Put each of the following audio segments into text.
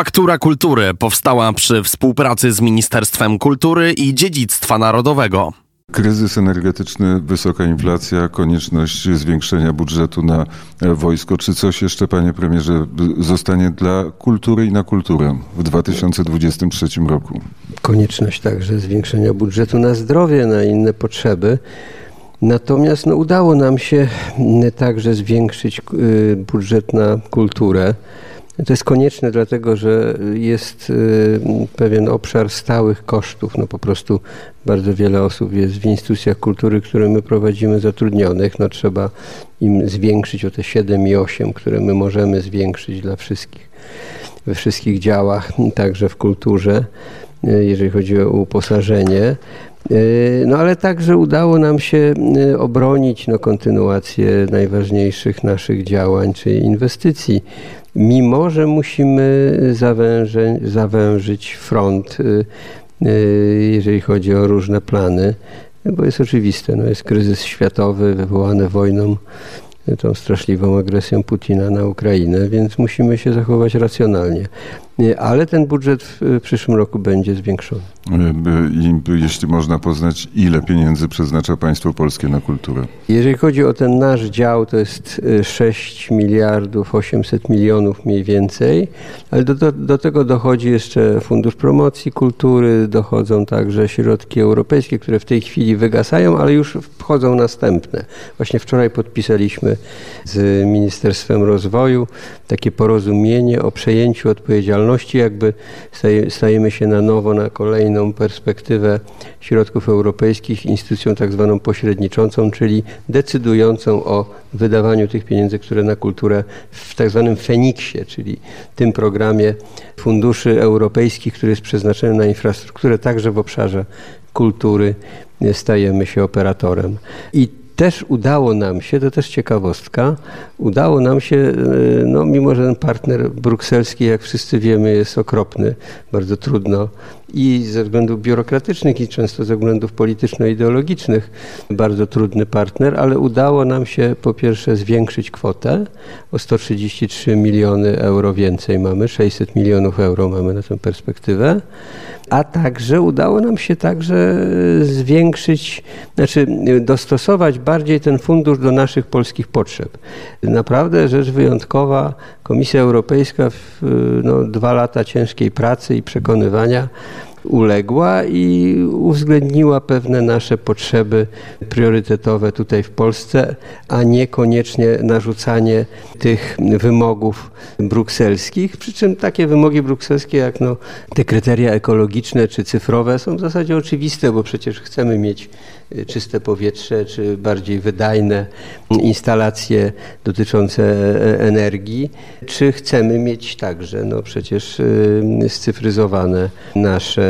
Faktura Kultury powstała przy współpracy z Ministerstwem Kultury i Dziedzictwa Narodowego. Kryzys energetyczny, wysoka inflacja, konieczność zwiększenia budżetu na wojsko. Czy coś jeszcze, panie premierze, zostanie dla kultury i na kulturę w 2023 roku? Konieczność także zwiększenia budżetu na zdrowie, na inne potrzeby. Natomiast no, udało nam się także zwiększyć y, budżet na kulturę. To jest konieczne, dlatego że jest y, pewien obszar stałych kosztów. No po prostu bardzo wiele osób jest w instytucjach kultury, które my prowadzimy zatrudnionych. No trzeba im zwiększyć o te 7 i 8, które my możemy zwiększyć dla wszystkich, we wszystkich działach, także w kulturze, y, jeżeli chodzi o uposażenie. Y, no ale także udało nam się obronić no, kontynuację najważniejszych naszych działań czy inwestycji mimo że musimy zawężyć front, y, y, jeżeli chodzi o różne plany, bo jest oczywiste, no jest kryzys światowy wywołany wojną tą straszliwą agresją Putina na Ukrainę, więc musimy się zachować racjonalnie. Ale ten budżet w przyszłym roku będzie zwiększony. I jeśli można poznać, ile pieniędzy przeznacza państwo polskie na kulturę? Jeżeli chodzi o ten nasz dział, to jest 6 miliardów 800 milionów mniej więcej, ale do, do, do tego dochodzi jeszcze Fundusz Promocji Kultury, dochodzą także środki europejskie, które w tej chwili wygasają, ale już wchodzą następne. Właśnie wczoraj podpisaliśmy z Ministerstwem Rozwoju takie porozumienie o przejęciu odpowiedzialności, jakby stajemy się na nowo na kolejną perspektywę środków europejskich instytucją tak zwaną pośredniczącą, czyli decydującą o wydawaniu tych pieniędzy, które na kulturę w tak zwanym Feniksie, czyli tym programie funduszy europejskich, który jest przeznaczony na infrastrukturę także w obszarze kultury stajemy się operatorem. I też udało nam się, to też ciekawostka, udało nam się, e, no mimo że ten partner brukselski, jak wszyscy wiemy, jest okropny, bardzo trudno i ze względów biurokratycznych i często ze względów polityczno-ideologicznych bardzo trudny partner, ale udało nam się po pierwsze zwiększyć kwotę o 133 miliony euro więcej mamy, 600 milionów euro mamy na tę perspektywę, a także udało nam się także zwiększyć, znaczy dostosować bardziej ten fundusz do naszych polskich potrzeb. Naprawdę rzecz wyjątkowa. Komisja Europejska w no, dwa lata ciężkiej pracy i przekonywania uległa i uwzględniła pewne nasze potrzeby priorytetowe tutaj w Polsce, a niekoniecznie narzucanie tych wymogów brukselskich. Przy czym takie wymogi brukselskie, jak no, te kryteria ekologiczne czy cyfrowe, są w zasadzie oczywiste, bo przecież chcemy mieć y, czyste powietrze, czy bardziej wydajne instalacje dotyczące e, energii, czy chcemy mieć także no przecież y, scyfryzowane nasze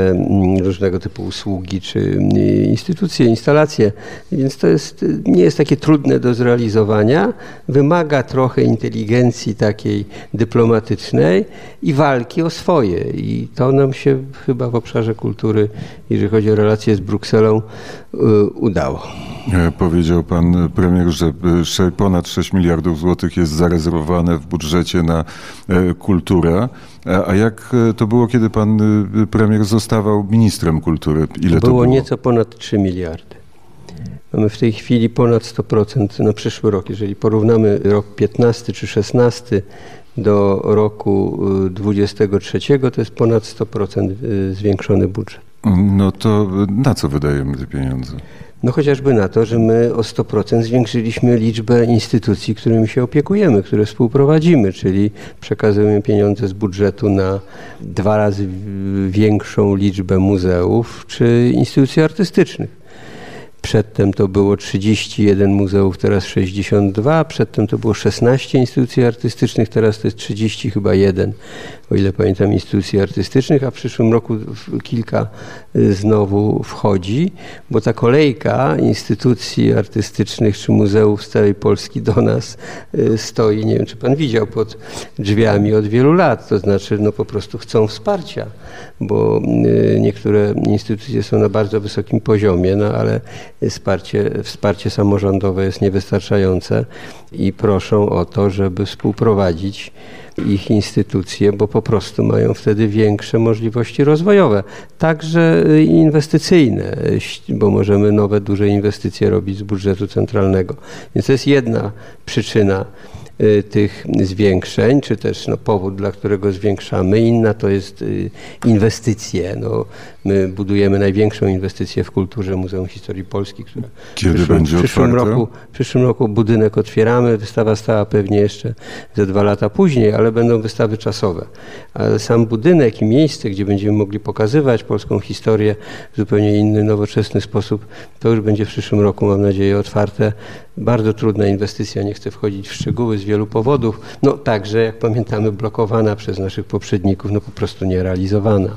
różnego typu usługi czy mm, instytucje, instalacje. Więc to jest, nie jest takie trudne do zrealizowania. Wymaga trochę inteligencji takiej dyplomatycznej i walki o swoje. I to nam się chyba w obszarze kultury, jeżeli chodzi o relacje z Brukselą, y, udało. E, powiedział pan premier, że e, ponad 6 miliardów złotych jest zarezerwowane w budżecie na e, kulturę. A jak to było, kiedy pan premier zostawał ministrem kultury? Ile było to było? nieco ponad 3 miliardy. Mamy w tej chwili ponad 100% na przyszły rok. Jeżeli porównamy rok 15 czy 16 do roku 23, to jest ponad 100% zwiększony budżet. No to na co wydajemy te pieniądze? No chociażby na to, że my o 100% zwiększyliśmy liczbę instytucji, którymi się opiekujemy, które współprowadzimy, czyli przekazujemy pieniądze z budżetu na dwa razy większą liczbę muzeów czy instytucji artystycznych. Przedtem to było 31 muzeów, teraz 62. Przedtem to było 16 instytucji artystycznych, teraz to jest 30 chyba jeden, o ile pamiętam, instytucji artystycznych, a w przyszłym roku kilka y, znowu wchodzi, bo ta kolejka instytucji artystycznych czy muzeów z całej Polski do nas y, stoi, nie wiem czy pan widział, pod drzwiami od wielu lat. To znaczy, no po prostu chcą wsparcia, bo y, niektóre instytucje są na bardzo wysokim poziomie, no ale wsparcie, wsparcie samorządowe jest niewystarczające i proszą o to, żeby współprowadzić ich instytucje, bo po prostu mają wtedy większe możliwości rozwojowe, także inwestycyjne, bo możemy nowe, duże inwestycje robić z budżetu centralnego. Więc to jest jedna przyczyna tych zwiększeń, czy też no, powód, dla którego zwiększamy. Inna to jest y, inwestycje. No, my budujemy największą inwestycję w kulturze Muzeum Historii Polski, która Kiedy w przyszłym, będzie w przyszłym roku, w przyszłym roku budynek otwieramy. Wystawa stała pewnie jeszcze ze dwa lata później, ale będą wystawy czasowe. Ale sam budynek i miejsce, gdzie będziemy mogli pokazywać polską historię w zupełnie inny, nowoczesny sposób, to już będzie w przyszłym roku, mam nadzieję, otwarte. Bardzo trudna inwestycja, nie chcę wchodzić w szczegóły wielu powodów. No także, jak pamiętamy, blokowana przez naszych poprzedników, no po prostu nierealizowana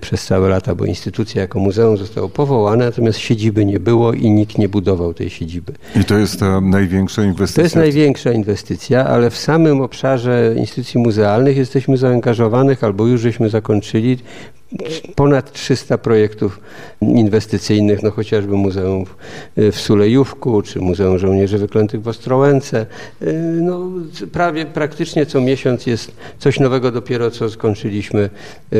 przez całe lata, bo instytucja jako muzeum została powołana, natomiast siedziby nie było i nikt nie budował tej siedziby. I to jest ta największa inwestycja? To jest największa inwestycja, ale w samym obszarze instytucji muzealnych jesteśmy zaangażowanych, albo już żeśmy zakończyli ponad 300 projektów inwestycyjnych, no chociażby Muzeum w Sulejówku, czy Muzeum Żołnierzy Wyklętych w Ostrołęce. No, prawie praktycznie co miesiąc jest coś nowego. Dopiero co skończyliśmy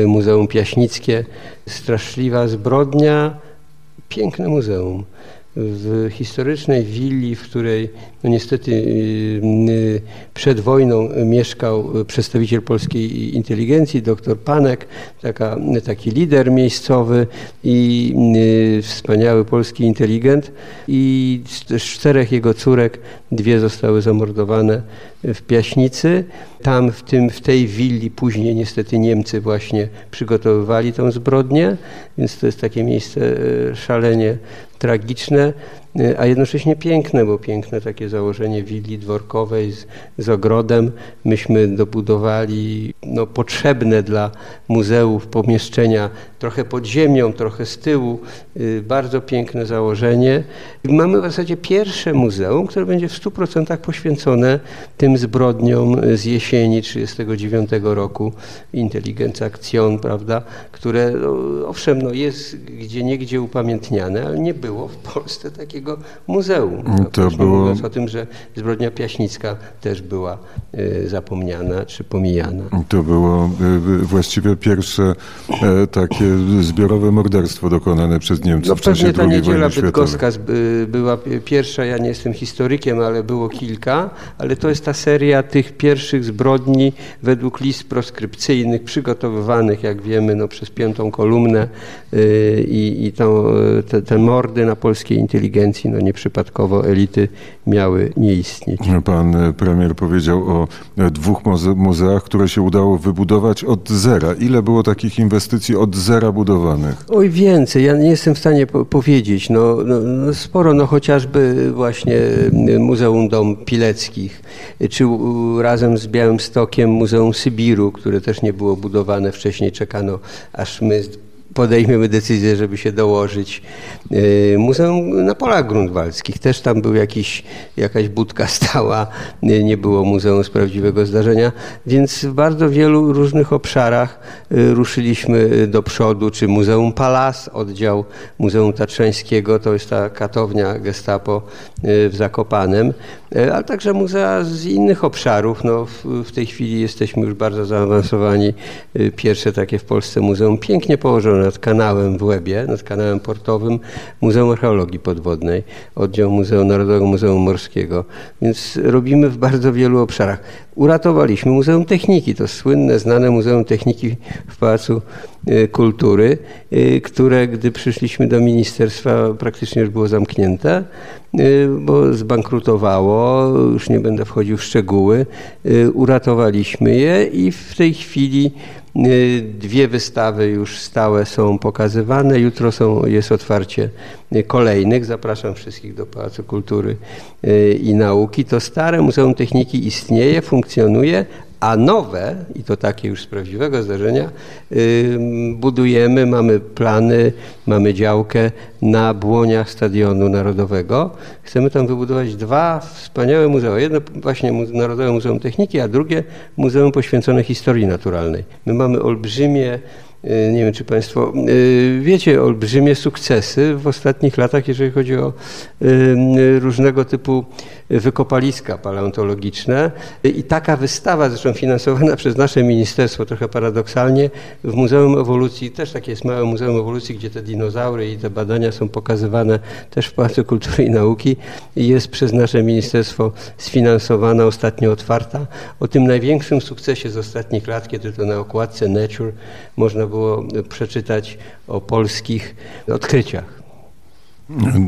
Muzeum Piaśnickie. Straszliwa zbrodnia, piękne muzeum w historycznej willi, w której no niestety y, y, przed wojną mieszkał przedstawiciel polskiej inteligencji, dr Panek, taka, taki lider miejscowy i y, wspaniały polski inteligent i z czterech jego córek dwie zostały zamordowane w Piaśnicy. Tam w, tym, w tej willi później niestety Niemcy właśnie przygotowywali tą zbrodnię, więc to jest takie miejsce szalenie tragiczne, a jednocześnie piękne, bo piękne takie założenie willi dworkowej z, z ogrodem. Myśmy dobudowali no, potrzebne dla muzeów pomieszczenia trochę pod ziemią, trochę z tyłu. Y, bardzo piękne założenie. Mamy w zasadzie pierwsze muzeum, które będzie w 100% poświęcone tym zbrodniom z jesieni 1939 roku. Inteligencja Akcjon, prawda, które no, owszem, no, jest gdzie niegdzie upamiętniane, ale nie było w Polsce takiego muzeum. To było... Mówiąc o tym, że zbrodnia piaśnicka też była y, zapomniana czy pomijana. To było y, właściwie pierwsze takie zbiorowe morderstwo dokonane przez Niemców no, w czasie II ta niedziela bydgoska była pierwsza, ja nie jestem historykiem, ale było kilka, ale to jest ta seria tych pierwszych zbrodni według list proskrypcyjnych przygotowywanych, jak wiemy, no, przez piątą kolumnę i, i to, te, te mordy na polskiej inteligencji, no nieprzypadkowo elity miały nie istnieć. Pan premier powiedział o dwóch muzeach, które się udało wybudować od zera. Ile było takich inwestycji od zera budowanych? Oj, więcej. Ja nie jestem w stanie po powiedzieć. No, no, no, sporo, no chociażby właśnie Muzeum Dom Pileckich, czy razem z Białymstokiem Muzeum Sybiru, które też nie było budowane wcześniej. Czekano, aż my podejmiemy decyzję, żeby się dołożyć. E, muzeum na Polach Grunwaldzkich, też tam był jakiś, jakaś budka stała, nie było muzeum z prawdziwego zdarzenia, więc w bardzo wielu różnych obszarach e, ruszyliśmy do przodu, czy Muzeum Palas, oddział Muzeum Tatrzańskiego, to jest ta katownia gestapo w Zakopanem, ale także muzea z innych obszarów. No, w, tej chwili jesteśmy już bardzo zaawansowani. Pierwsze takie w Polsce muzeum pięknie położone nad kanałem w Łebie, nad kanałem portowym, Muzeum Archeologii Podwodnej, oddział Muzeum Narodowego Muzeum Morskiego. Więc robimy w bardzo wielu obszarach. Uratowaliśmy Muzeum Techniki, to słynne, znane Muzeum Techniki w Pałacu e, Kultury, e, które gdy przyszliśmy do ministerstwa praktycznie już było zamknięte, e, bo zbankrutowało, już nie będę wchodził w szczegóły. Uratowaliśmy je i w tej chwili Y, dwie wystawy już stałe są pokazywane. Jutro są, jest otwarcie kolejnych. Zapraszam wszystkich do Pałacu Kultury y, i Nauki. To stare Muzeum Techniki istnieje, funkcjonuje, a nowe, i to takie już z prawdziwego zdarzenia, budujemy, mamy plany, mamy działkę na błoniach Stadionu Narodowego. Chcemy tam wybudować dwa wspaniałe muzea. Jedno właśnie Narodowe Muzeum Techniki, a drugie muzeum poświęcone historii naturalnej. My mamy olbrzymie nie wiem, czy Państwo wiecie, olbrzymie sukcesy w ostatnich latach, jeżeli chodzi o różnego typu wykopaliska paleontologiczne. I taka wystawa, zresztą finansowana przez nasze ministerstwo, trochę paradoksalnie, w Muzeum Ewolucji, też takie jest małe Muzeum Ewolucji, gdzie te dinozaury i te badania są pokazywane też w Pałacu Kultury i Nauki, jest przez nasze ministerstwo sfinansowana, ostatnio otwarta. O tym największym sukcesie z ostatnich lat, kiedy to na okładce Nature można było przeczytać o polskich odkryciach.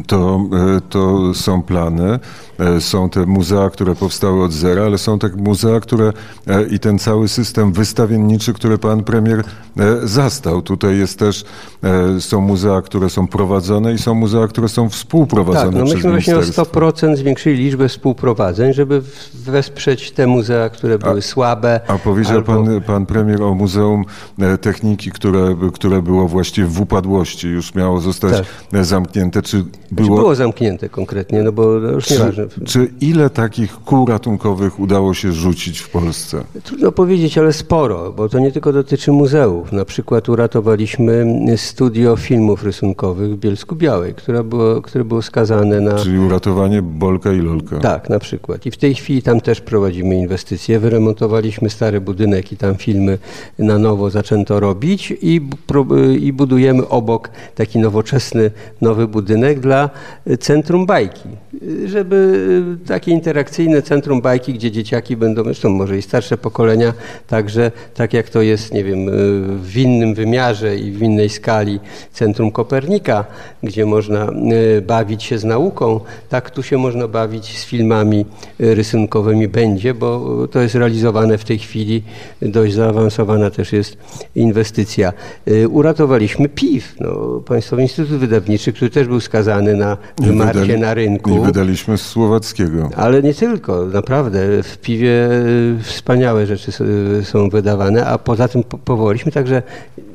To, e, to są plany, e, są te muzea, które powstały od zera, ale są te muzea, które e, i ten cały system wystawienniczy, który pan premier zastał. Tutaj jest też, są muzea, które są prowadzone i są muzea, które są współprowadzone tak, no myśmy właśnie o 100% zwiększyli liczbę współprowadzeń, żeby wesprzeć te muzea, które były a, słabe. A powiedział albo... pan, pan premier o Muzeum Techniki, które, które było właściwie w upadłości, już miało zostać tak. zamknięte czy było... Znaczy było zamknięte konkretnie, no bo już czy, nieważne. Czy ile takich kół ratunkowych udało się rzucić w Polsce? Trudno powiedzieć, ale sporo, bo to nie tylko dotyczy muzeów. Na przykład uratowaliśmy studio filmów rysunkowych w Bielsku Białej, które było, które było skazane na... Czyli uratowanie Bolka i Lolka. Tak, na przykład. I w tej chwili tam też prowadzimy inwestycje. Wyremontowaliśmy stary budynek i tam filmy na nowo zaczęto robić i, i budujemy obok taki nowoczesny, nowy budynek budynek dla Centrum Bajki, żeby takie interakcyjne Centrum Bajki, gdzie dzieciaki będą, zresztą może i starsze pokolenia, także tak jak to jest, nie wiem, w innym wymiarze i w innej skali Centrum Kopernika, gdzie można bawić się z nauką, tak tu się można bawić z filmami rysunkowymi będzie, bo to jest realizowane w tej chwili, dość zaawansowana też jest inwestycja. Uratowaliśmy PIW, no, Państwowy Instytut Wydawniczy, który też był skazany na wymarcie na rynku. I wydaliśmy z słowackiego. Ale nie tylko, naprawdę. W piwie y, wspaniałe rzeczy są wydawane, a poza tym powołaliśmy także,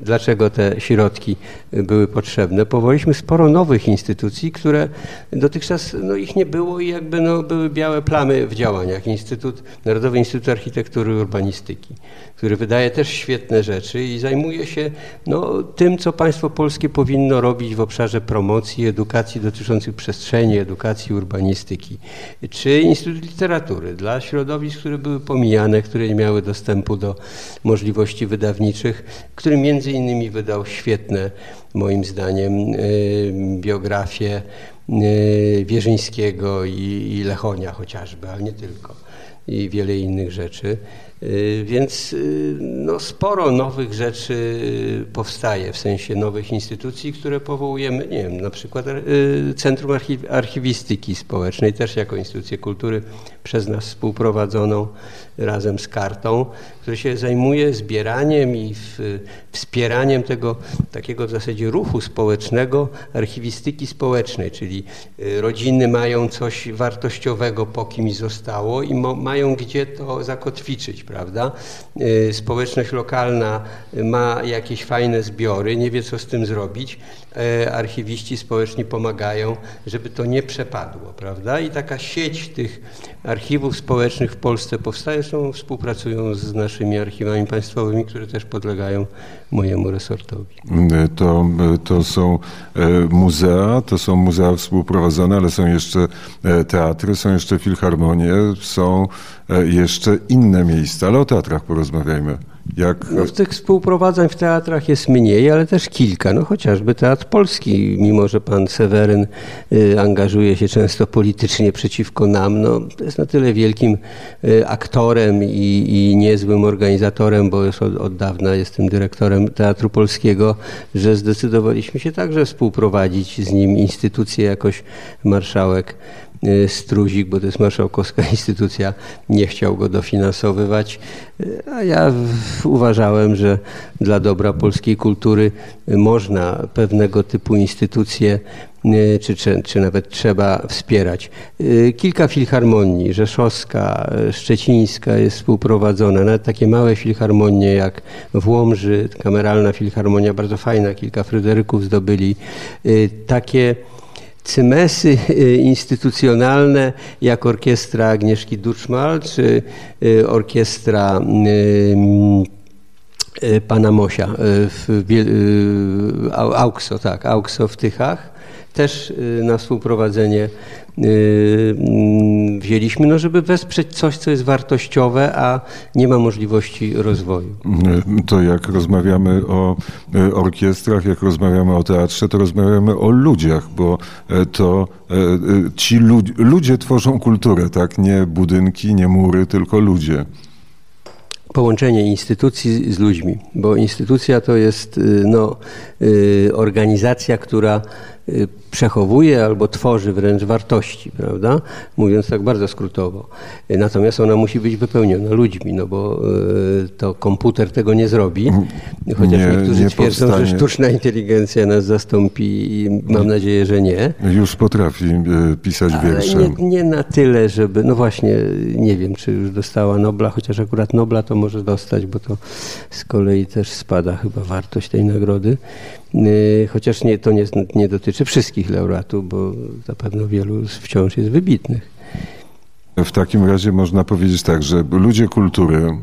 dlaczego te środki były potrzebne, powołaliśmy sporo nowych instytucji, które dotychczas no, ich nie było i jakby no, były białe plamy w działaniach. Instytut, Narodowy Instytut Architektury i Urbanistyki, który wydaje też świetne rzeczy i zajmuje się no, tym, co państwo polskie powinno robić w obszarze promocji, edukacji dotyczących przestrzeni, edukacji, urbanistyki, czy Instytut Literatury dla środowisk, które były pomijane, które nie miały dostępu do możliwości wydawniczych, który między innymi wydał świetne, moim zdaniem, y, biografie y, Wierzyńskiego i Lechonia chociażby, ale nie tylko i wiele innych rzeczy. Y, więc no, sporo nowych rzeczy powstaje, w sensie nowych instytucji, które powołujemy, nie wiem, na przykład Centrum Archiwistyki Społecznej, też jako instytucję kultury przez nas współprowadzoną razem z kartą, które się zajmuje zbieraniem i wspieraniem tego takiego w zasadzie ruchu społecznego, archiwistyki społecznej, czyli rodziny mają coś wartościowego, po kimś zostało i mają gdzie to zakotwiczyć, prawda? Y, społeczność lokalna ma jakieś fajne zbiory, nie wie co z tym zrobić. Y, archiwiści społeczni pomagają, żeby to nie przepadło, prawda? I taka sieć tych archiwów społecznych w Polsce powstaje, zresztą współpracują z naszymi archiwami państwowymi, które też podlegają mojemu resortowi. To, to są e, muzea, to są muzea współprowadzone, ale są jeszcze e, teatry, są jeszcze filharmonie, są e, jeszcze inne miejsca, ale o teatrach porozmawiajmy. Jak... No, tych współprowadzań w teatrach jest mniej, ale też kilka. No, chociażby Teatr Polski, mimo że pan Seweryn y, angażuje się często politycznie przeciwko nam, no, jest na tyle wielkim y, aktorem i, i niezłym organizatorem, bo już od, od dawna jestem dyrektorem Teatru Polskiego, że zdecydowaliśmy się także współprowadzić z nim instytucję jakoś marszałek Struzik, bo to jest marszałkowska instytucja, nie chciał go dofinansowywać, y, a ja uważałem, że dla dobra polskiej kultury można pewnego typu instytucje y, czy, czy, czy, nawet trzeba wspierać. Kilka filharmonii, Rzeszowska, Szczecińska jest współprowadzona, nawet takie małe filharmonie jak w Łomży, kameralna filharmonia, bardzo fajna, kilka Fryderyków zdobyli. Takie cymesy y, instytucjonalne, jak orkiestra Agnieszki Duczmal, czy y, orkiestra y, pana Mosia w Aukso, tak, Aukso w Tychach też na współprowadzenie mm, wzięliśmy, no żeby wesprzeć coś, co jest wartościowe, a nie ma możliwości rozwoju. To jak rozmawiamy o orkiestrach, jak rozmawiamy o teatrze, to rozmawiamy o ludziach, bo to ci ludzie tworzą kulturę, tak? Nie budynki, nie mury, tylko ludzie połączenie instytucji z ludźmi, bo instytucja to jest no, organizacja, która Y, przechowuje albo tworzy wręcz wartości, prawda? Mówiąc tak bardzo skrótowo. Natomiast ona musi być wypełniona ludźmi, no bo y, to komputer tego nie zrobi. Chociaż nie, niektórzy nie twierdzą, powstanie. że sztuczna inteligencja nas zastąpi i mam nadzieję, że nie. Już potrafi pisać Ale wiersze. Nie, nie na tyle, żeby, no właśnie, nie wiem, czy już dostała Nobla, chociaż akurat Nobla to może dostać, bo to z kolei też spada chyba wartość tej nagrody. Y, chociaż nie, to nie, nie dotyczy wszystkich laureatów, bo zapewne wielu wciąż jest wybitnych. W takim razie można powiedzieć tak, że ludzie kultury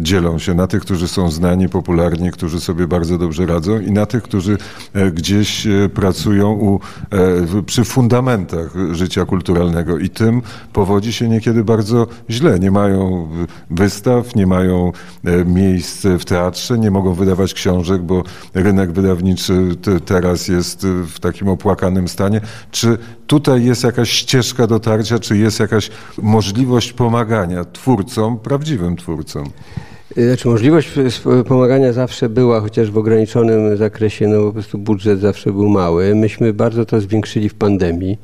dzielą się na tych, którzy są znani, popularni, którzy sobie bardzo dobrze radzą i na tych, którzy e, gdzieś e, pracują u, e, przy fundamentach życia kulturalnego i tym powodzi się niekiedy bardzo źle. Nie mają wystaw, nie mają miejsc w teatrze, nie mogą wydawać książek, bo rynek wydawniczy teraz jest w takim opłakanym stanie. Czy tutaj jest jakaś ścieżka dotarcia, czy jest jakaś możliwość pomagania twórcom, prawdziwym twórcom? Znaczy możliwość pomagania zawsze była, chociaż w ograniczonym zakresie, no po prostu budżet zawsze był mały. Myśmy bardzo to zwiększyli w pandemii.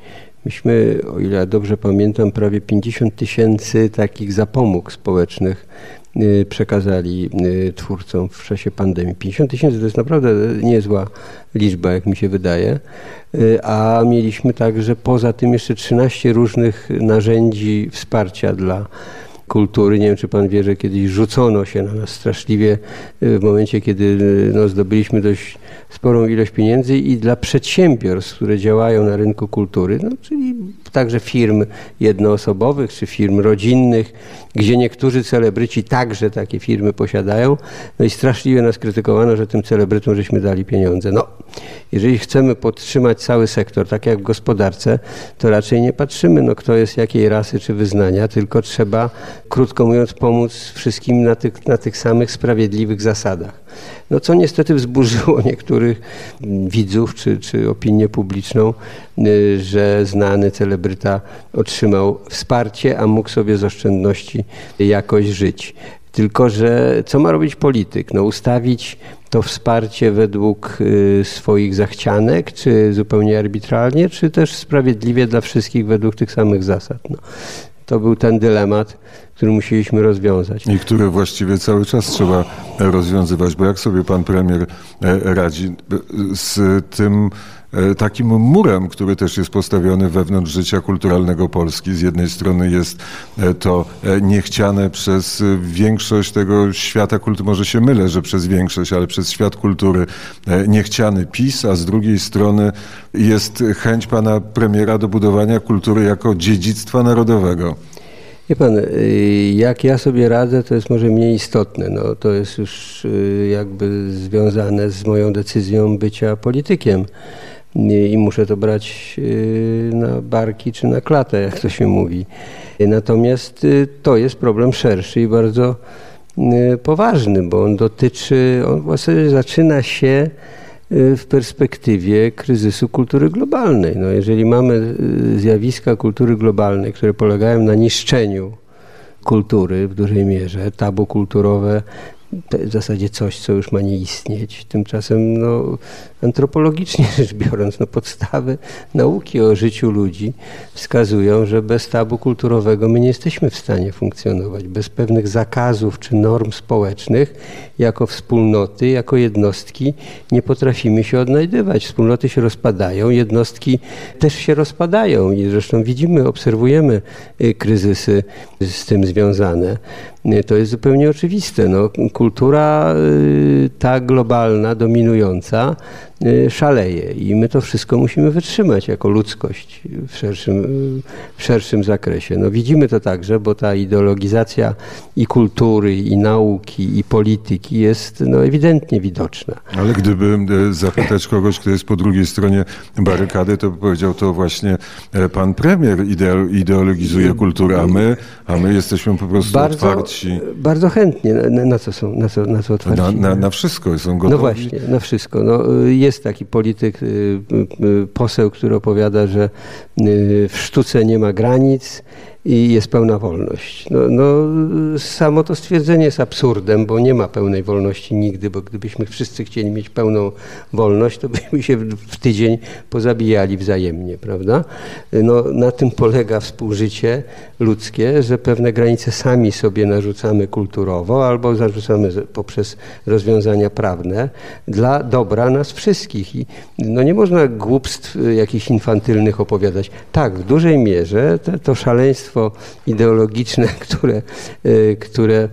Myśmy, o ile dobrze pamiętam, prawie 50 tysięcy takich zapomóg społecznych y, przekazali y, twórcom w czasie pandemii. 50 tysięcy to jest naprawdę niezła liczba, jak mi się wydaje. Y, a mieliśmy także poza tym jeszcze 13 różnych narzędzi wsparcia dla kultury. Nie wiem, czy pan wie, że kiedyś rzucono się na nas straszliwie y, w momencie, kiedy y, no, zdobyliśmy dość sporą ilość pieniędzy i dla przedsiębiorstw, które działają na rynku kultury, no, czyli także firm jednoosobowych czy firm rodzinnych, gdzie niektórzy celebryci także takie firmy posiadają. No i straszliwie nas krytykowano, że tym celebrytom żeśmy dali pieniądze. No, jeżeli chcemy podtrzymać cały sektor, tak jak w gospodarce, to raczej nie patrzymy, no, kto jest jakiej rasy czy wyznania, tylko trzeba, krótko mówiąc, pomóc wszystkim na tych, na tych samych sprawiedliwych zasadach. No co niestety wzburzyło niektórych widzów czy, czy opinię publiczną, y, że znany celebryta otrzymał wsparcie, a mógł sobie z oszczędności jakoś żyć. Tylko, że co ma robić polityk? No ustawić to wsparcie według y, swoich zachcianek, czy zupełnie arbitralnie, czy też sprawiedliwie dla wszystkich według tych samych zasad. No. To był ten dylemat, który musieliśmy rozwiązać. I który właściwie cały czas trzeba rozwiązywać, bo jak sobie pan premier e, radzi e, z tym takim murem, który też jest postawiony wewnątrz życia kulturalnego Polski. Z jednej strony jest to niechciane przez większość tego świata kultury, może się mylę, że przez większość, ale przez świat kultury niechciany PiS, a z drugiej strony jest chęć pana premiera do budowania kultury jako dziedzictwa narodowego. Wie pan, y, jak ja sobie radzę, to jest może mniej istotne. No, to jest już y, jakby związane z moją decyzją bycia politykiem. I muszę to brać y, na barki czy na klatę, jak to się mówi. Natomiast to jest problem szerszy i bardzo poważny, bo on dotyczy, on właściwie zaczyna się Y, w perspektywie kryzysu kultury globalnej. No, jeżeli mamy y, zjawiska kultury globalnej, które polegają na niszczeniu kultury w dużej mierze, tabu kulturowe to w zasadzie coś, co już ma nie istnieć. Tymczasem no, antropologicznie rzecz biorąc, no, podstawy nauki o życiu ludzi wskazują, że bez tabu kulturowego my nie jesteśmy w stanie funkcjonować. Bez pewnych zakazów czy norm społecznych, jako wspólnoty, jako jednostki nie potrafimy się odnajdywać. Wspólnoty się rozpadają, jednostki też się rozpadają i zresztą widzimy, obserwujemy y, kryzysy z tym związane. Y, to jest zupełnie oczywiste. No, kultura y, ta globalna, dominująca, szaleje i my to wszystko musimy wytrzymać jako ludzkość w szerszym, w szerszym zakresie. No widzimy to także, bo ta ideologizacja i kultury, i nauki, i polityki jest no, ewidentnie widoczna. Ale gdyby e, zapytać kogoś, kto jest po drugiej stronie barykady, to by powiedział to właśnie e, pan premier ideologizuje kulturę, a my, a my jesteśmy po prostu bardzo, otwarci. Bardzo chętnie. Na, na, co są, na co, na co otwarci? Na, na, na wszystko są gotowi. No właśnie, na wszystko. No, jest taki polityk, y, y, y, poseł, który opowiada, że w sztuce nie ma granic, i jest pełna wolność. No, no, samo to stwierdzenie jest absurdem, bo nie ma pełnej wolności nigdy, bo gdybyśmy wszyscy chcieli mieć pełną wolność, to byśmy się w tydzień pozabijali wzajemnie, prawda? No, na tym polega współżycie ludzkie, że pewne granice sami sobie narzucamy kulturowo albo narzucamy poprzez rozwiązania prawne dla dobra nas wszystkich. I no, nie można głupstw jakichś infantylnych opowiadać. Tak, w dużej mierze to, to szaleństwo ideologiczne, które, y, które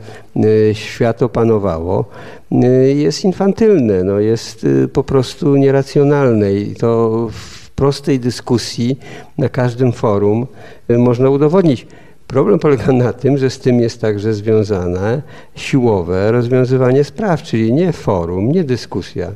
y, świat opanowało, y, jest infantylne, no jest po prostu nieracjonalne i to w prostej dyskusji na każdym forum można udowodnić. Problem polega na tym, że z tym jest także związane siłowe rozwiązywanie spraw, czyli nie forum, nie dyskusja.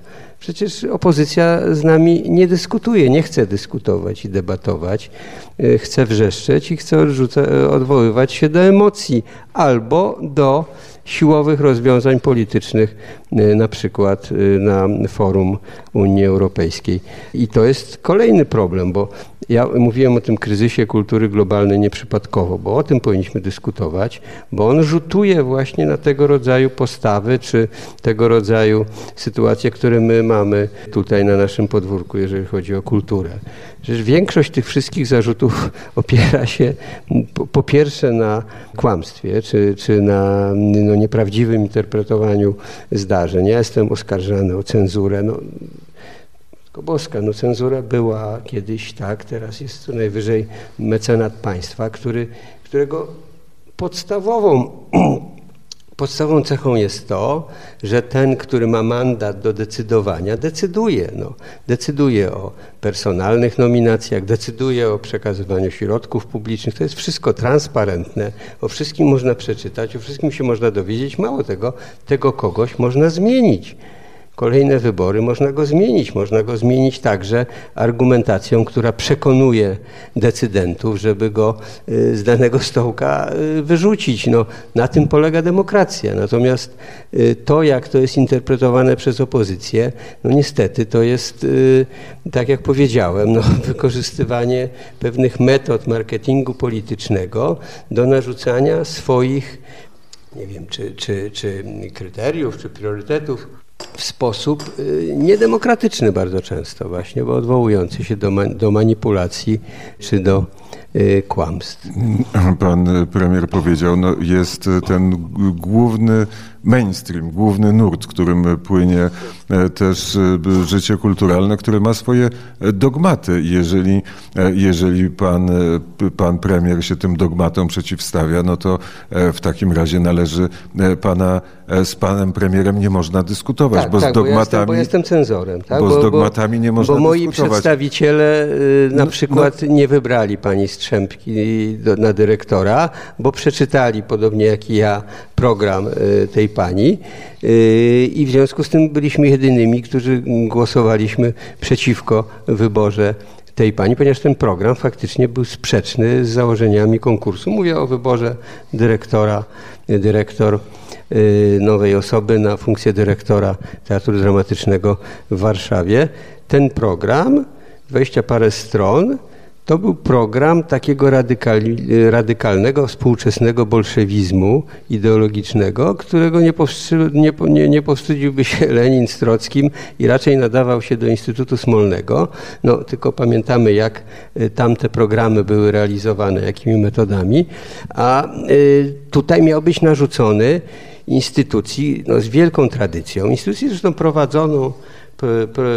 Przecież opozycja z nami nie dyskutuje, nie chce dyskutować i debatować, e, chce wrzeszczeć i chce odrzuca, odwoływać się do emocji albo do siłowych rozwiązań politycznych, na przykład e, na forum Unii Europejskiej. I to jest kolejny problem, bo ja mówiłem o tym kryzysie kultury globalnej nieprzypadkowo, bo o tym powinniśmy dyskutować, bo on rzutuje właśnie na tego rodzaju postawy, czy tego rodzaju sytuacje, które my mamy tutaj na naszym podwórku, jeżeli chodzi o kulturę. Przecież większość tych wszystkich zarzutów opiera się po, po pierwsze na kłamstwie, czy, czy na no, nieprawdziwym interpretowaniu zdarzeń. Ja jestem oskarżany o cenzurę. No, Boska, no cenzura była kiedyś, tak, teraz jest co najwyżej mecenat państwa, który, którego podstawową Podstawową cechą jest to, że ten, który ma mandat do decydowania, decyduje. No, decyduje o personalnych nominacjach, decyduje o przekazywaniu środków publicznych. To jest wszystko transparentne. O wszystkim można przeczytać, o wszystkim się można dowiedzieć. Mało tego, tego kogoś można zmienić kolejne wybory, można go zmienić. Można go zmienić także argumentacją, która przekonuje decydentów, żeby go y, z danego stołka y, wyrzucić. No, na tym polega demokracja. Natomiast y, to, jak to jest interpretowane przez opozycję, no niestety to jest, tak jak powiedziałem, no, wykorzystywanie pewnych metod marketingu politycznego do narzucania swoich nie wiem, czy, czy, czy kryteriów, czy priorytetów w sposób y, niedemokratyczny bardzo często właśnie, bo odwołujący się do, do manipulacji czy do y, kłamstw. Pan premier powiedział, no jest ten główny mainstream, główny nurt, którym płynie e, też e, życie kulturalne, które ma swoje e, dogmaty. Jeżeli, jeżeli pan, pan premier się tym dogmatom przeciwstawia, no to w takim razie należy pana z panem premierem nie można dyskutować, tak, bo tak, z dogmatami... Bo, jestem, bo jestem cenzorem. Tak? Bo, bo z dogmatami nie można Bo moi dyskutować. przedstawiciele na no, przykład no. nie wybrali pani Strzępki do, na dyrektora, bo przeczytali, podobnie jak i ja, program tej pani yy, i w związku z tym byliśmy jedynymi, którzy głosowaliśmy przeciwko wyborze tej pani, ponieważ ten program faktycznie był sprzeczny z założeniami konkursu. Mówię o wyborze dyrektora, dyrektor yy, nowej osoby na funkcję dyrektora Teatru Dramatycznego w Warszawie. Ten program, 20 parę stron, to był program takiego radykalnego, współczesnego bolszewizmu ideologicznego, którego nie, nie, nie, nie powstydziłby się Lenin z Trockim i raczej nadawał się do Instytutu Smolnego. No, tylko pamiętamy, jak y, tamte programy były realizowane, jakimi metodami. A y, tutaj miał być narzucony instytucji no, z wielką tradycją, instytucji zresztą prowadzoną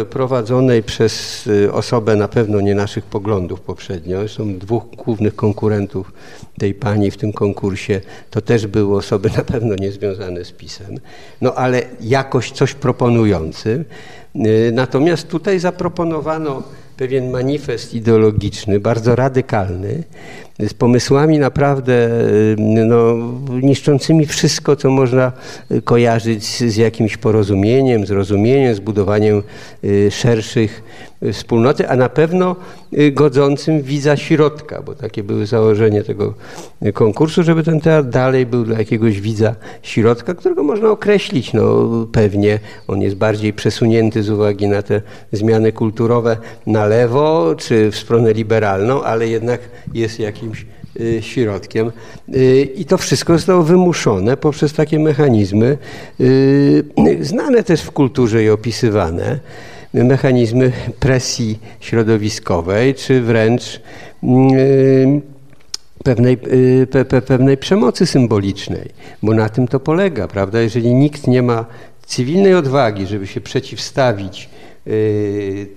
prowadzonej przez y, osobę na pewno nie naszych poglądów poprzednio. Są dwóch głównych konkurentów tej pani w tym konkursie. To też były osoby na pewno niezwiązane z PiSem. No ale jakoś coś proponujący. Y, natomiast tutaj zaproponowano pewien manifest ideologiczny, bardzo radykalny, z pomysłami naprawdę no, niszczącymi wszystko, co można kojarzyć z jakimś porozumieniem, zrozumieniem, zbudowaniem y, szerszych wspólnoty, a na pewno y, godzącym widza środka, bo takie były założenie tego konkursu, żeby ten teatr dalej był dla jakiegoś widza środka, którego można określić no, pewnie. On jest bardziej przesunięty z uwagi na te zmiany kulturowe na lewo czy w stronę liberalną, ale jednak jest jakimś y, środkiem. Y, I to wszystko zostało wymuszone poprzez takie mechanizmy, znane też w kulturze i opisywane mechanizmy presji środowiskowej, czy wręcz pewnej, y, pe, pe, pewnej przemocy symbolicznej, bo na tym to polega, prawda? Jeżeli nikt nie ma cywilnej odwagi, żeby się przeciwstawić y,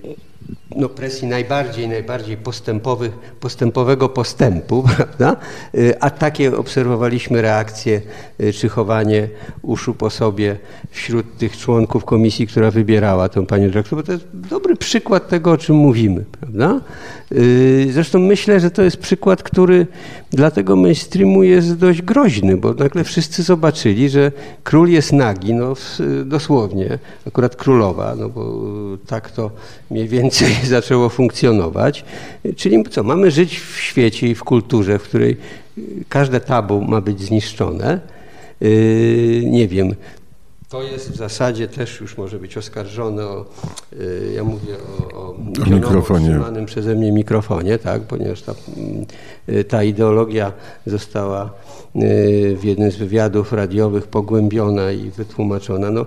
no, presji najbardziej, najbardziej postępowych, postępowego postępu, prawda? Y, a takie obserwowaliśmy reakcje y, czy chowanie uszu po sobie wśród tych członków komisji, która wybierała tę panią dyrektor, bo to jest dobry przykład tego, o czym mówimy, prawda? Y, zresztą myślę, że to jest przykład, który dla tego mainstreamu jest dość groźny, bo nagle wszyscy zobaczyli, że król jest nagi, no dosłownie, akurat królowa, no bo tak to mniej więcej zaczęło funkcjonować. Czyli co, mamy żyć w świecie i w kulturze, w której każde tabu ma być zniszczone. Yy, nie wiem, to jest w zasadzie też już może być oskarżone o, yy, ja mówię o, o mikrofonie. trzymanym przeze mnie mikrofonie, tak, ponieważ ta, ta ideologia została w jednym z wywiadów radiowych pogłębiona i wytłumaczona. No,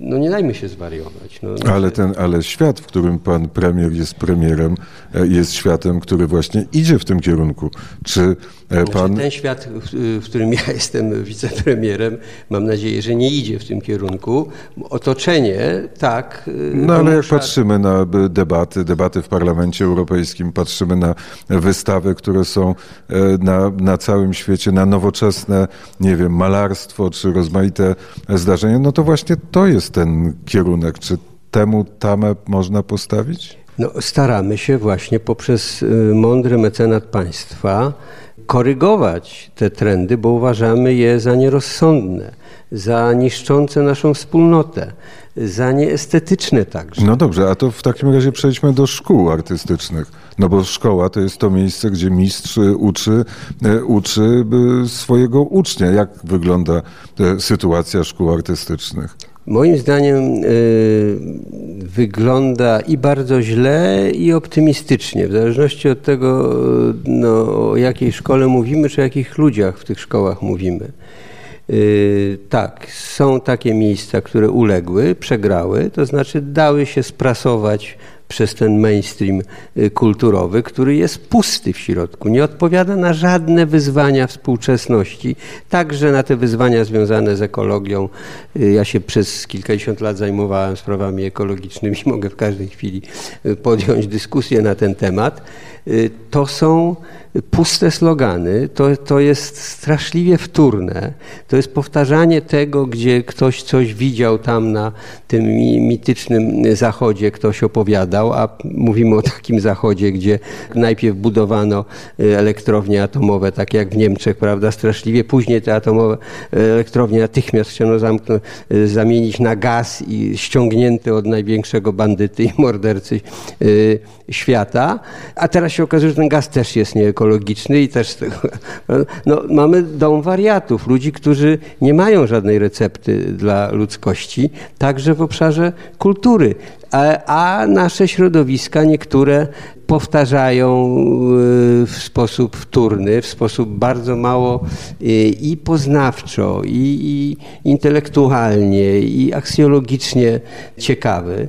no nie dajmy się zwariować. No, no ale, ten, ale świat, w którym pan premier jest premierem, e, jest światem, który właśnie idzie w tym kierunku. Czy e, znaczy, pan... Ten świat, w, którym ja jestem wicepremierem, mam nadzieję, że nie idzie w tym kierunku. Otoczenie, tak. E, no ale jak patrzymy na debaty, debaty w Parlamencie Europejskim, patrzymy na wystawy, które są na, na całym świecie, na nowoczesne, nie wiem, malarstwo czy rozmaite zdarzenia, no to właśnie to jest jest ten kierunek? Czy temu tamę można postawić? No, staramy się właśnie poprzez y, mądry mecenat państwa korygować te trendy, bo uważamy je za nierozsądne, za niszczące naszą wspólnotę, za nieestetyczne także. No dobrze, a to w takim razie przejdźmy do szkół artystycznych. No bo szkoła to jest to miejsce, gdzie mistrz uczy, y, uczy y, swojego ucznia. Jak wygląda sytuacja szkół artystycznych? Moim zdaniem y, wygląda i bardzo źle, i optymistycznie, w zależności od tego, no, o jakiej szkole mówimy, czy o jakich ludziach w tych szkołach mówimy. Y, tak, są takie miejsca, które uległy, przegrały, to znaczy dały się sprasować przez ten mainstream y, kulturowy, który jest pusty w środku, nie odpowiada na żadne wyzwania współczesności, także na te wyzwania związane z ekologią. Y, ja się przez kilkadziesiąt lat zajmowałem sprawami ekologicznymi, mogę w każdej chwili y, podjąć dyskusję na ten temat. To są puste slogany, to, to jest straszliwie wtórne. To jest powtarzanie tego, gdzie ktoś coś widział tam na tym mitycznym zachodzie, ktoś opowiadał, a mówimy o takim zachodzie, gdzie najpierw budowano y, elektrownie atomowe, tak jak w Niemczech, prawda, straszliwie. Później te atomowe y, elektrownie natychmiast chciano zamknąć, y, zamienić na gaz i ściągnięty od największego bandyty i mordercy świata. A teraz się okazuje, że ten gaz też jest nieekologiczny ekologiczny i też no, mamy dom wariatów, ludzi, którzy nie mają żadnej recepty dla ludzkości, także w obszarze kultury. A, a nasze środowiska, niektóre powtarzają w sposób wtórny, w sposób bardzo mało i poznawczo, i, i intelektualnie, i aksjologicznie ciekawy.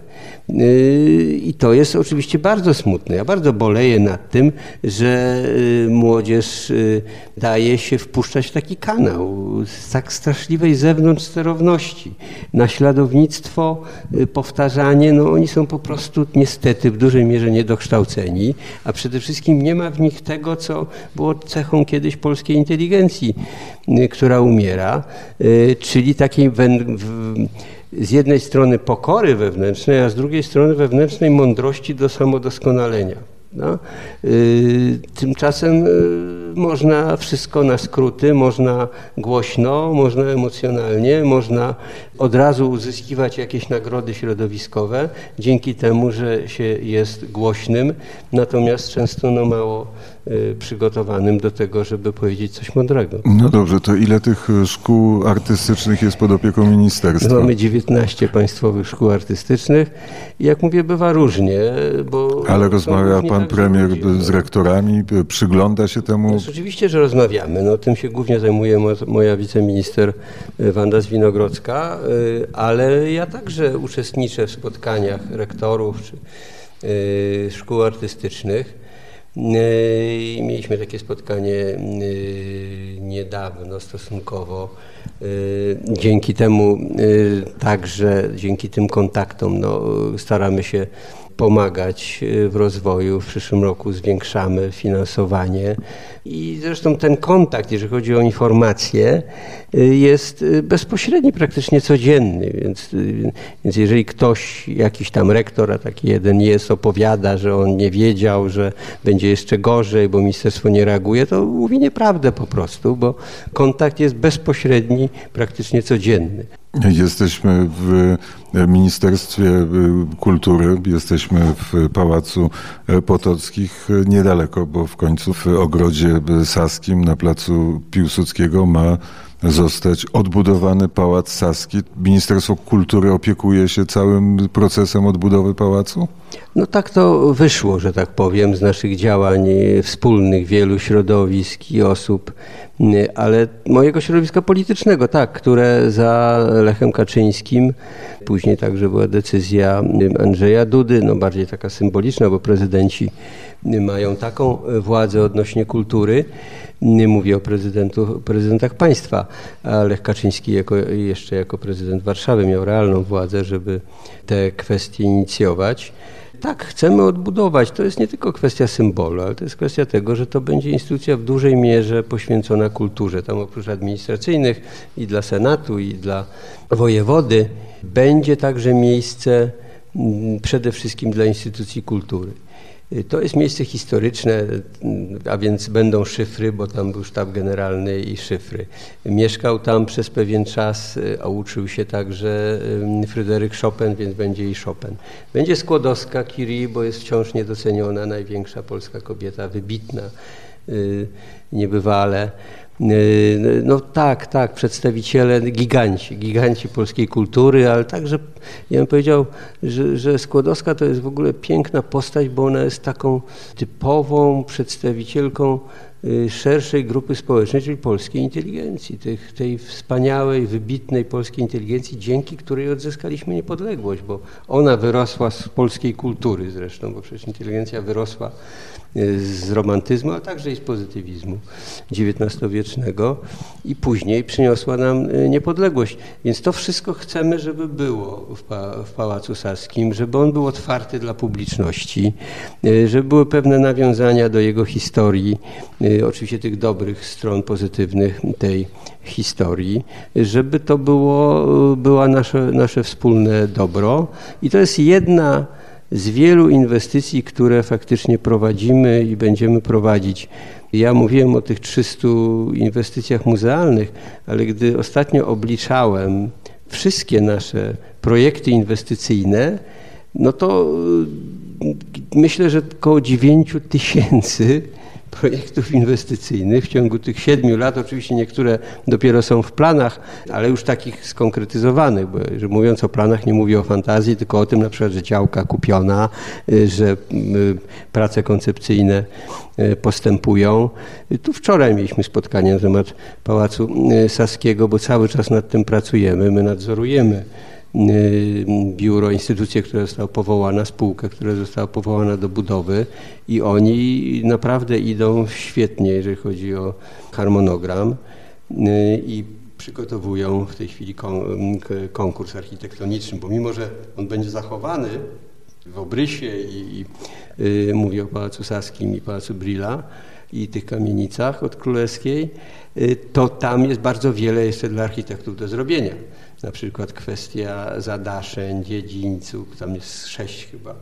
Yy, I to jest oczywiście bardzo smutne. Ja bardzo boleję nad tym, że yy, młodzież yy, daje się wpuszczać w taki kanał z tak straszliwej zewnątrz sterowności. Naśladownictwo, powtarzanie, no oni są po prostu niestety w dużej mierze niedokształceni, a przede wszystkim nie ma w nich tego, co było cechą kiedyś polskiej inteligencji, która umiera, czyli takiej z jednej strony pokory wewnętrznej, a z drugiej strony wewnętrznej mądrości do samodoskonalenia. No? Yy, tymczasem yy, można wszystko na skróty, można głośno, można emocjonalnie, można od razu uzyskiwać jakieś nagrody środowiskowe dzięki temu, że się jest głośnym, natomiast często no mało Y, przygotowanym do tego, żeby powiedzieć coś mądrego. No dobrze, to ile tych y, szkół artystycznych jest pod opieką ministerstwa? Mamy 19 państwowych szkół artystycznych jak mówię, bywa różnie, bo... Ale rozmawia pan premier z rektorami, y, przygląda się temu? No, oczywiście, że rozmawiamy. No, tym się głównie zajmuje moja wiceminister Wanda Zwinogrodzka, ale ja także uczestniczę w spotkaniach rektorów czy szkół artystycznych. Yy, mieliśmy takie spotkanie niedawno stosunkowo. Dzięki temu także, dzięki tym kontaktom no, staramy się pomagać w rozwoju. W przyszłym roku zwiększamy finansowanie i zresztą ten kontakt, jeżeli chodzi o informacje, jest bezpośredni, praktycznie codzienny. Więc, więc jeżeli ktoś, jakiś tam rektor, a taki jeden jest, opowiada, że on nie wiedział, że będzie jeszcze gorzej, bo ministerstwo nie reaguje, to mówi nieprawdę po prostu, bo kontakt jest bezpośredni, praktycznie codzienny. Jesteśmy w Ministerstwie Kultury, jesteśmy w Pałacu Potockich niedaleko, bo w końcu w ogrodzie Saskim na placu Piłsudskiego ma zostać odbudowany Pałac Saski. Ministerstwo Kultury opiekuje się całym procesem odbudowy pałacu? No tak to wyszło, że tak powiem, z naszych działań wspólnych wielu środowisk i osób, ale mojego środowiska politycznego, tak, które za Lechem Kaczyńskim, później także była decyzja Andrzeja Dudy, no bardziej taka symboliczna, bo prezydenci mają taką władzę odnośnie kultury, nie mówię o prezydentach państwa, a Lech Kaczyński jako, jeszcze jako prezydent Warszawy miał realną władzę, żeby te kwestie inicjować. Tak, chcemy odbudować. To jest nie tylko kwestia symbolu, ale to jest kwestia tego, że to będzie instytucja w dużej mierze poświęcona kulturze. Tam oprócz administracyjnych i dla Senatu, i dla wojewody będzie także miejsce mm, przede wszystkim dla instytucji kultury. To jest miejsce historyczne, a więc będą szyfry, bo tam był sztab generalny i szyfry. Mieszkał tam przez pewien czas, a uczył się także Fryderyk Chopin, więc będzie i Chopin. Będzie Skłodowska Curie, bo jest wciąż niedoceniona, największa polska kobieta, wybitna y, niebywale. Y, no tak, tak, przedstawiciele, giganci, giganci polskiej kultury, ale także ja bym powiedział, że, że Skłodowska to jest w ogóle piękna postać, bo ona jest taką typową przedstawicielką szerszej grupy społecznej, czyli polskiej inteligencji, tych, tej wspaniałej, wybitnej polskiej inteligencji, dzięki której odzyskaliśmy niepodległość, bo ona wyrosła z polskiej kultury zresztą, bo przecież inteligencja wyrosła z romantyzmu, a także i z pozytywizmu XIX-wiecznego i później przyniosła nam e, niepodległość. Więc to wszystko chcemy, żeby było w, pa w Pałacu Saskim, żeby on był otwarty dla publiczności, żeby były pewne nawiązania do jego historii, oczywiście tych dobrych stron pozytywnych tej historii, żeby to było, było nasze, nasze wspólne dobro. I to jest jedna z wielu inwestycji, które faktycznie prowadzimy i będziemy prowadzić. Ja mówiłem o tych 300 inwestycjach muzealnych, ale gdy ostatnio obliczałem wszystkie nasze projekty inwestycyjne, no to y, myślę, że około 9 tysięcy projektów inwestycyjnych w ciągu tych siedmiu lat. Oczywiście niektóre dopiero są w planach, ale już takich skonkretyzowanych, bo że mówiąc o planach nie mówię o fantazji, tylko o tym na przykład, że działka kupiona, y, że y, prace koncepcyjne y, postępują. Tu wczoraj mieliśmy spotkanie na temat Pałacu Saskiego, bo cały czas nad tym pracujemy, my nadzorujemy biuro, instytucję, która została powołana, spółkę, która została powołana do budowy i oni naprawdę idą świetnie, jeżeli chodzi o harmonogram y, i przygotowują w tej chwili konkurs architektoniczny, bo mimo, że on będzie zachowany w obrysie i, i y, mówię o Pałacu Saskim i Pałacu Brilla i tych kamienicach od Królewskiej, to tam jest bardzo wiele jeszcze dla architektów do zrobienia na przykład kwestia zadaszeń, dziedzińców, tam jest sześć chyba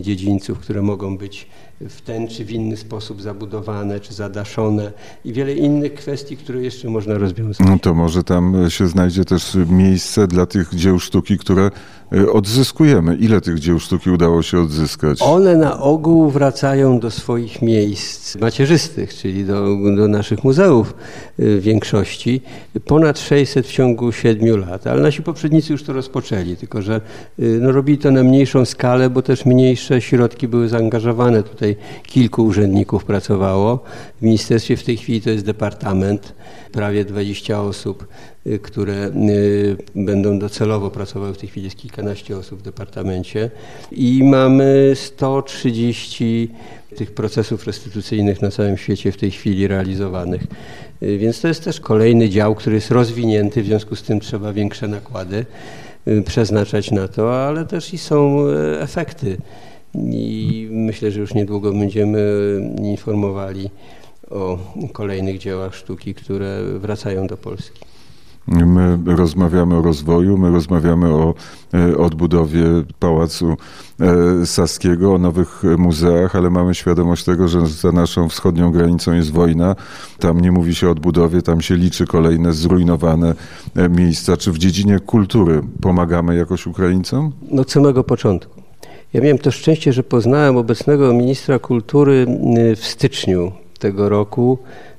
dziedzińców, które mogą być w ten czy w inny sposób zabudowane, czy zadaszone i wiele innych kwestii, które jeszcze można rozwiązać. No to może tam się znajdzie też miejsce dla tych dzieł sztuki, które y, odzyskujemy. Ile tych dzieł sztuki udało się odzyskać? One na ogół wracają do swoich miejsc macierzystych, czyli do, do naszych muzeów y, w większości. Ponad 600 w ciągu 7 lat, ale nasi poprzednicy już to rozpoczęli, tylko że y, no, robili to na mniejszą skalę, bo też mniejsze środki były zaangażowane tutaj tutaj kilku urzędników pracowało. W ministerstwie w tej chwili to jest departament, prawie 20 osób, y, które y, będą docelowo pracowały. W tej chwili jest kilkanaście osób w departamencie i mamy 130 tych procesów restytucyjnych na całym świecie w tej chwili realizowanych. Y, więc to jest też kolejny dział, który jest rozwinięty, w związku z tym trzeba większe nakłady przeznaczać na to, ale też i są efekty i myślę, że już niedługo będziemy informowali o kolejnych dziełach sztuki, które wracają do Polski. My rozmawiamy o rozwoju, my rozmawiamy o e, odbudowie Pałacu e, Saskiego, o nowych muzeach, ale mamy świadomość tego, że za naszą wschodnią granicą jest wojna. Tam nie mówi się o odbudowie, tam się liczy kolejne zrujnowane e, miejsca. Czy w dziedzinie kultury pomagamy jakoś Ukraińcom? No, od samego początku. Ja miałem to szczęście, że poznałem obecnego ministra kultury y, w styczniu tego roku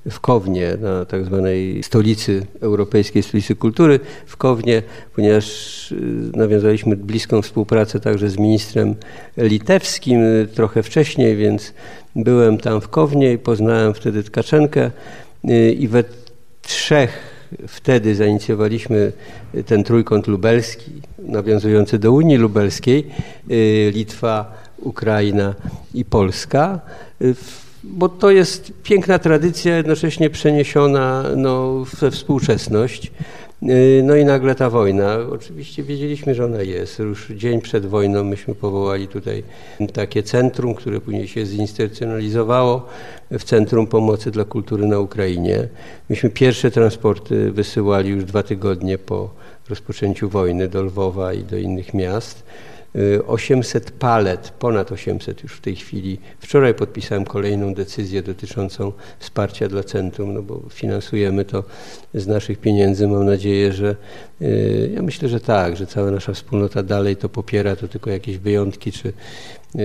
w Kownie, na tak zwanej stolicy europejskiej, stolicy kultury w Kownie, ponieważ y, nawiązaliśmy bliską współpracę także z ministrem litewskim y, trochę wcześniej, więc byłem tam w Kownie i poznałem wtedy Tkaczenkę i we trzech wtedy zainicjowaliśmy ten trójkąt lubelski, nawiązujący do Unii Lubelskiej, y, Litwa, Ukraina i Polska, y, bo to jest piękna tradycja, jednocześnie przeniesiona no, we współczesność. Y, no i nagle ta wojna. Oczywiście wiedzieliśmy, że ona jest. Już dzień przed wojną myśmy powołali tutaj takie centrum, które później się zinstytucjonalizowało w Centrum Pomocy dla Kultury na Ukrainie. Myśmy pierwsze transporty wysyłali już dwa tygodnie po rozpoczęciu wojny do Lwowa i do innych miast. 800 palet, ponad 800 już w tej chwili. Wczoraj podpisałem kolejną decyzję dotyczącą wsparcia dla centrum, no bo finansujemy to z naszych pieniędzy. Mam nadzieję, że y, ja myślę, że tak, że cała nasza wspólnota dalej to popiera, to tylko jakieś wyjątki, czy,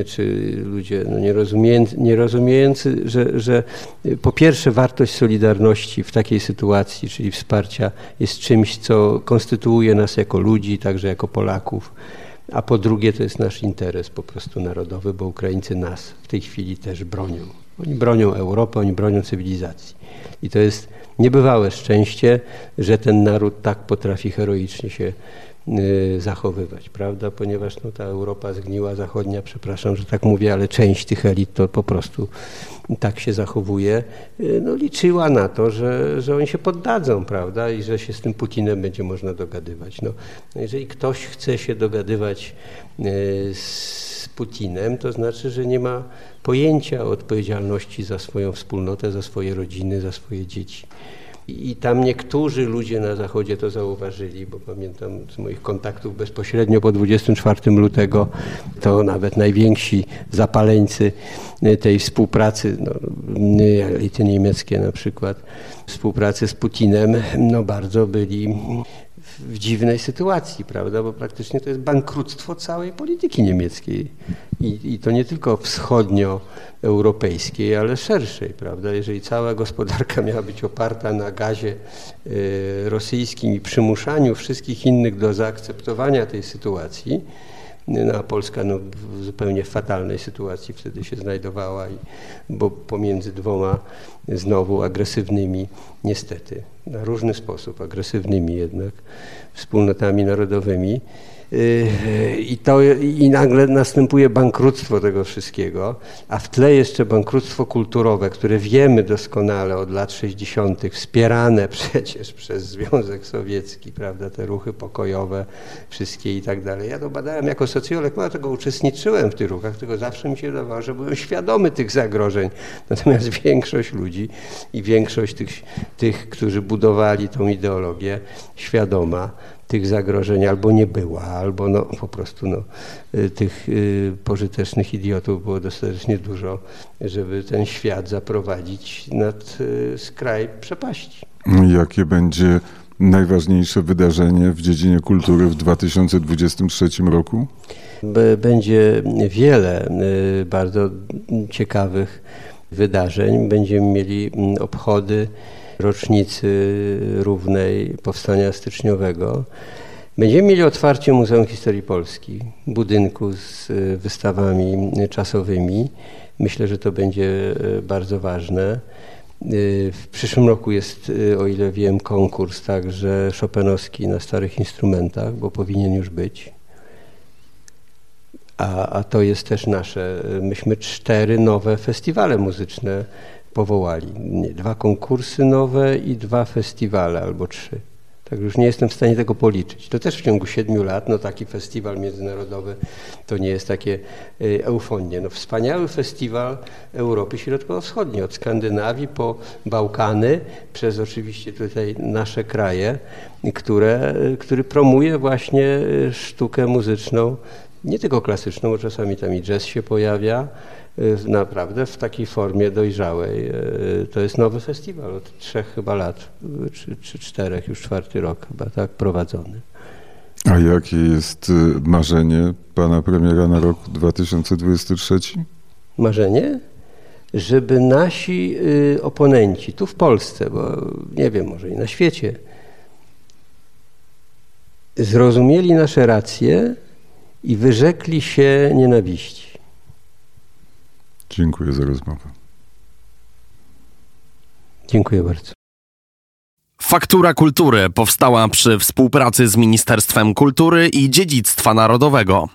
czy ludzie no nie, rozumiejący, nie rozumiejący, że, że po pierwsze wartość solidarności w takiej sytuacji, czyli wsparcia jest czymś, co konstytuuje nas jako ludzi, także jako Polaków a po drugie to jest nasz interes po prostu narodowy, bo Ukraińcy nas w tej chwili też bronią. Oni bronią Europy, oni bronią cywilizacji. I to jest niebywałe szczęście, że ten naród tak potrafi heroicznie się zachowywać, prawda? Ponieważ no, ta Europa zgniła zachodnia, przepraszam, że tak mówię, ale część tych elit to po prostu tak się zachowuje, y, no, liczyła na to, że, że oni się poddadzą, prawda, i że się z tym Putinem będzie można dogadywać. No, jeżeli ktoś chce się dogadywać y, z Putinem, to znaczy, że nie ma pojęcia odpowiedzialności za swoją wspólnotę, za swoje rodziny, za swoje dzieci. I tam niektórzy ludzie na Zachodzie to zauważyli, bo pamiętam z moich kontaktów bezpośrednio po 24 lutego, to nawet najwięksi zapaleńcy tej współpracy, no, elity niemieckie na przykład, współpracy z Putinem, no bardzo byli w dziwnej sytuacji, prawda? Bo praktycznie to jest bankructwo całej polityki niemieckiej. I, i to nie tylko wschodnioeuropejskiej, ale szerszej, prawda? Jeżeli cała gospodarka miała być oparta na gazie y, rosyjskim i przymuszaniu wszystkich innych do zaakceptowania tej sytuacji, no, a Polska no, w zupełnie fatalnej sytuacji wtedy się znajdowała, i, bo pomiędzy dwoma znowu agresywnymi, niestety, na różny sposób agresywnymi jednak wspólnotami narodowymi, I, to, I nagle następuje bankructwo tego wszystkiego, a w tle jeszcze bankructwo kulturowe, które wiemy doskonale od lat 60., wspierane przecież przez Związek Sowiecki, prawda, te ruchy pokojowe, wszystkie i tak dalej. Ja to badałem jako socjolog, mało tego uczestniczyłem w tych ruchach, tylko zawsze mi się wydawało, że byłem świadomy tych zagrożeń. Natomiast większość ludzi i większość tych, tych którzy budowali tą ideologię, świadoma, tych zagrożeń albo nie była, albo no, po prostu no, y, tych y, pożytecznych idiotów było dostatecznie dużo, żeby ten świat zaprowadzić nad y, skraj przepaści. Jakie będzie najważniejsze wydarzenie w dziedzinie kultury w 2023 roku? Będzie wiele bardzo ciekawych wydarzeń. Będziemy mieli mm, obchody rocznicy równej powstania styczniowego. Będziemy mieli otwarcie Muzeum Historii Polski, budynku z wystawami czasowymi. Myślę, że to będzie e, bardzo ważne. E, w przyszłym roku jest, e, o ile wiem, konkurs także szopenowski na starych instrumentach, bo powinien już być. A, a to jest też nasze. Myśmy cztery nowe festiwale muzyczne powołali. Dwa konkursy nowe i dwa festiwale albo trzy. Tak już nie jestem w stanie tego policzyć. To też w ciągu siedmiu lat, no taki festiwal międzynarodowy to nie jest takie y, eufonie. No wspaniały festiwal Europy Środkowo-Wschodniej, od Skandynawii po Bałkany, przez oczywiście tutaj nasze kraje, które, który promuje właśnie y, sztukę muzyczną, nie tylko klasyczną, bo czasami tam i jazz się pojawia, Y, naprawdę w takiej formie dojrzałej. Y, to jest nowy festiwal od trzech chyba lat, y, czy, czy czterech, już czwarty rok chyba tak prowadzony. A jakie jest marzenie pana premiera na rok 2023? Marzenie? Żeby nasi oponenci tu w Polsce, bo nie wiem, może i na świecie, zrozumieli nasze racje i wyrzekli się nienawiści. Dziękuję za rozmowę. Dziękuję bardzo. Faktura Kultury powstała przy współpracy z Ministerstwem Kultury i Dziedzictwa Narodowego.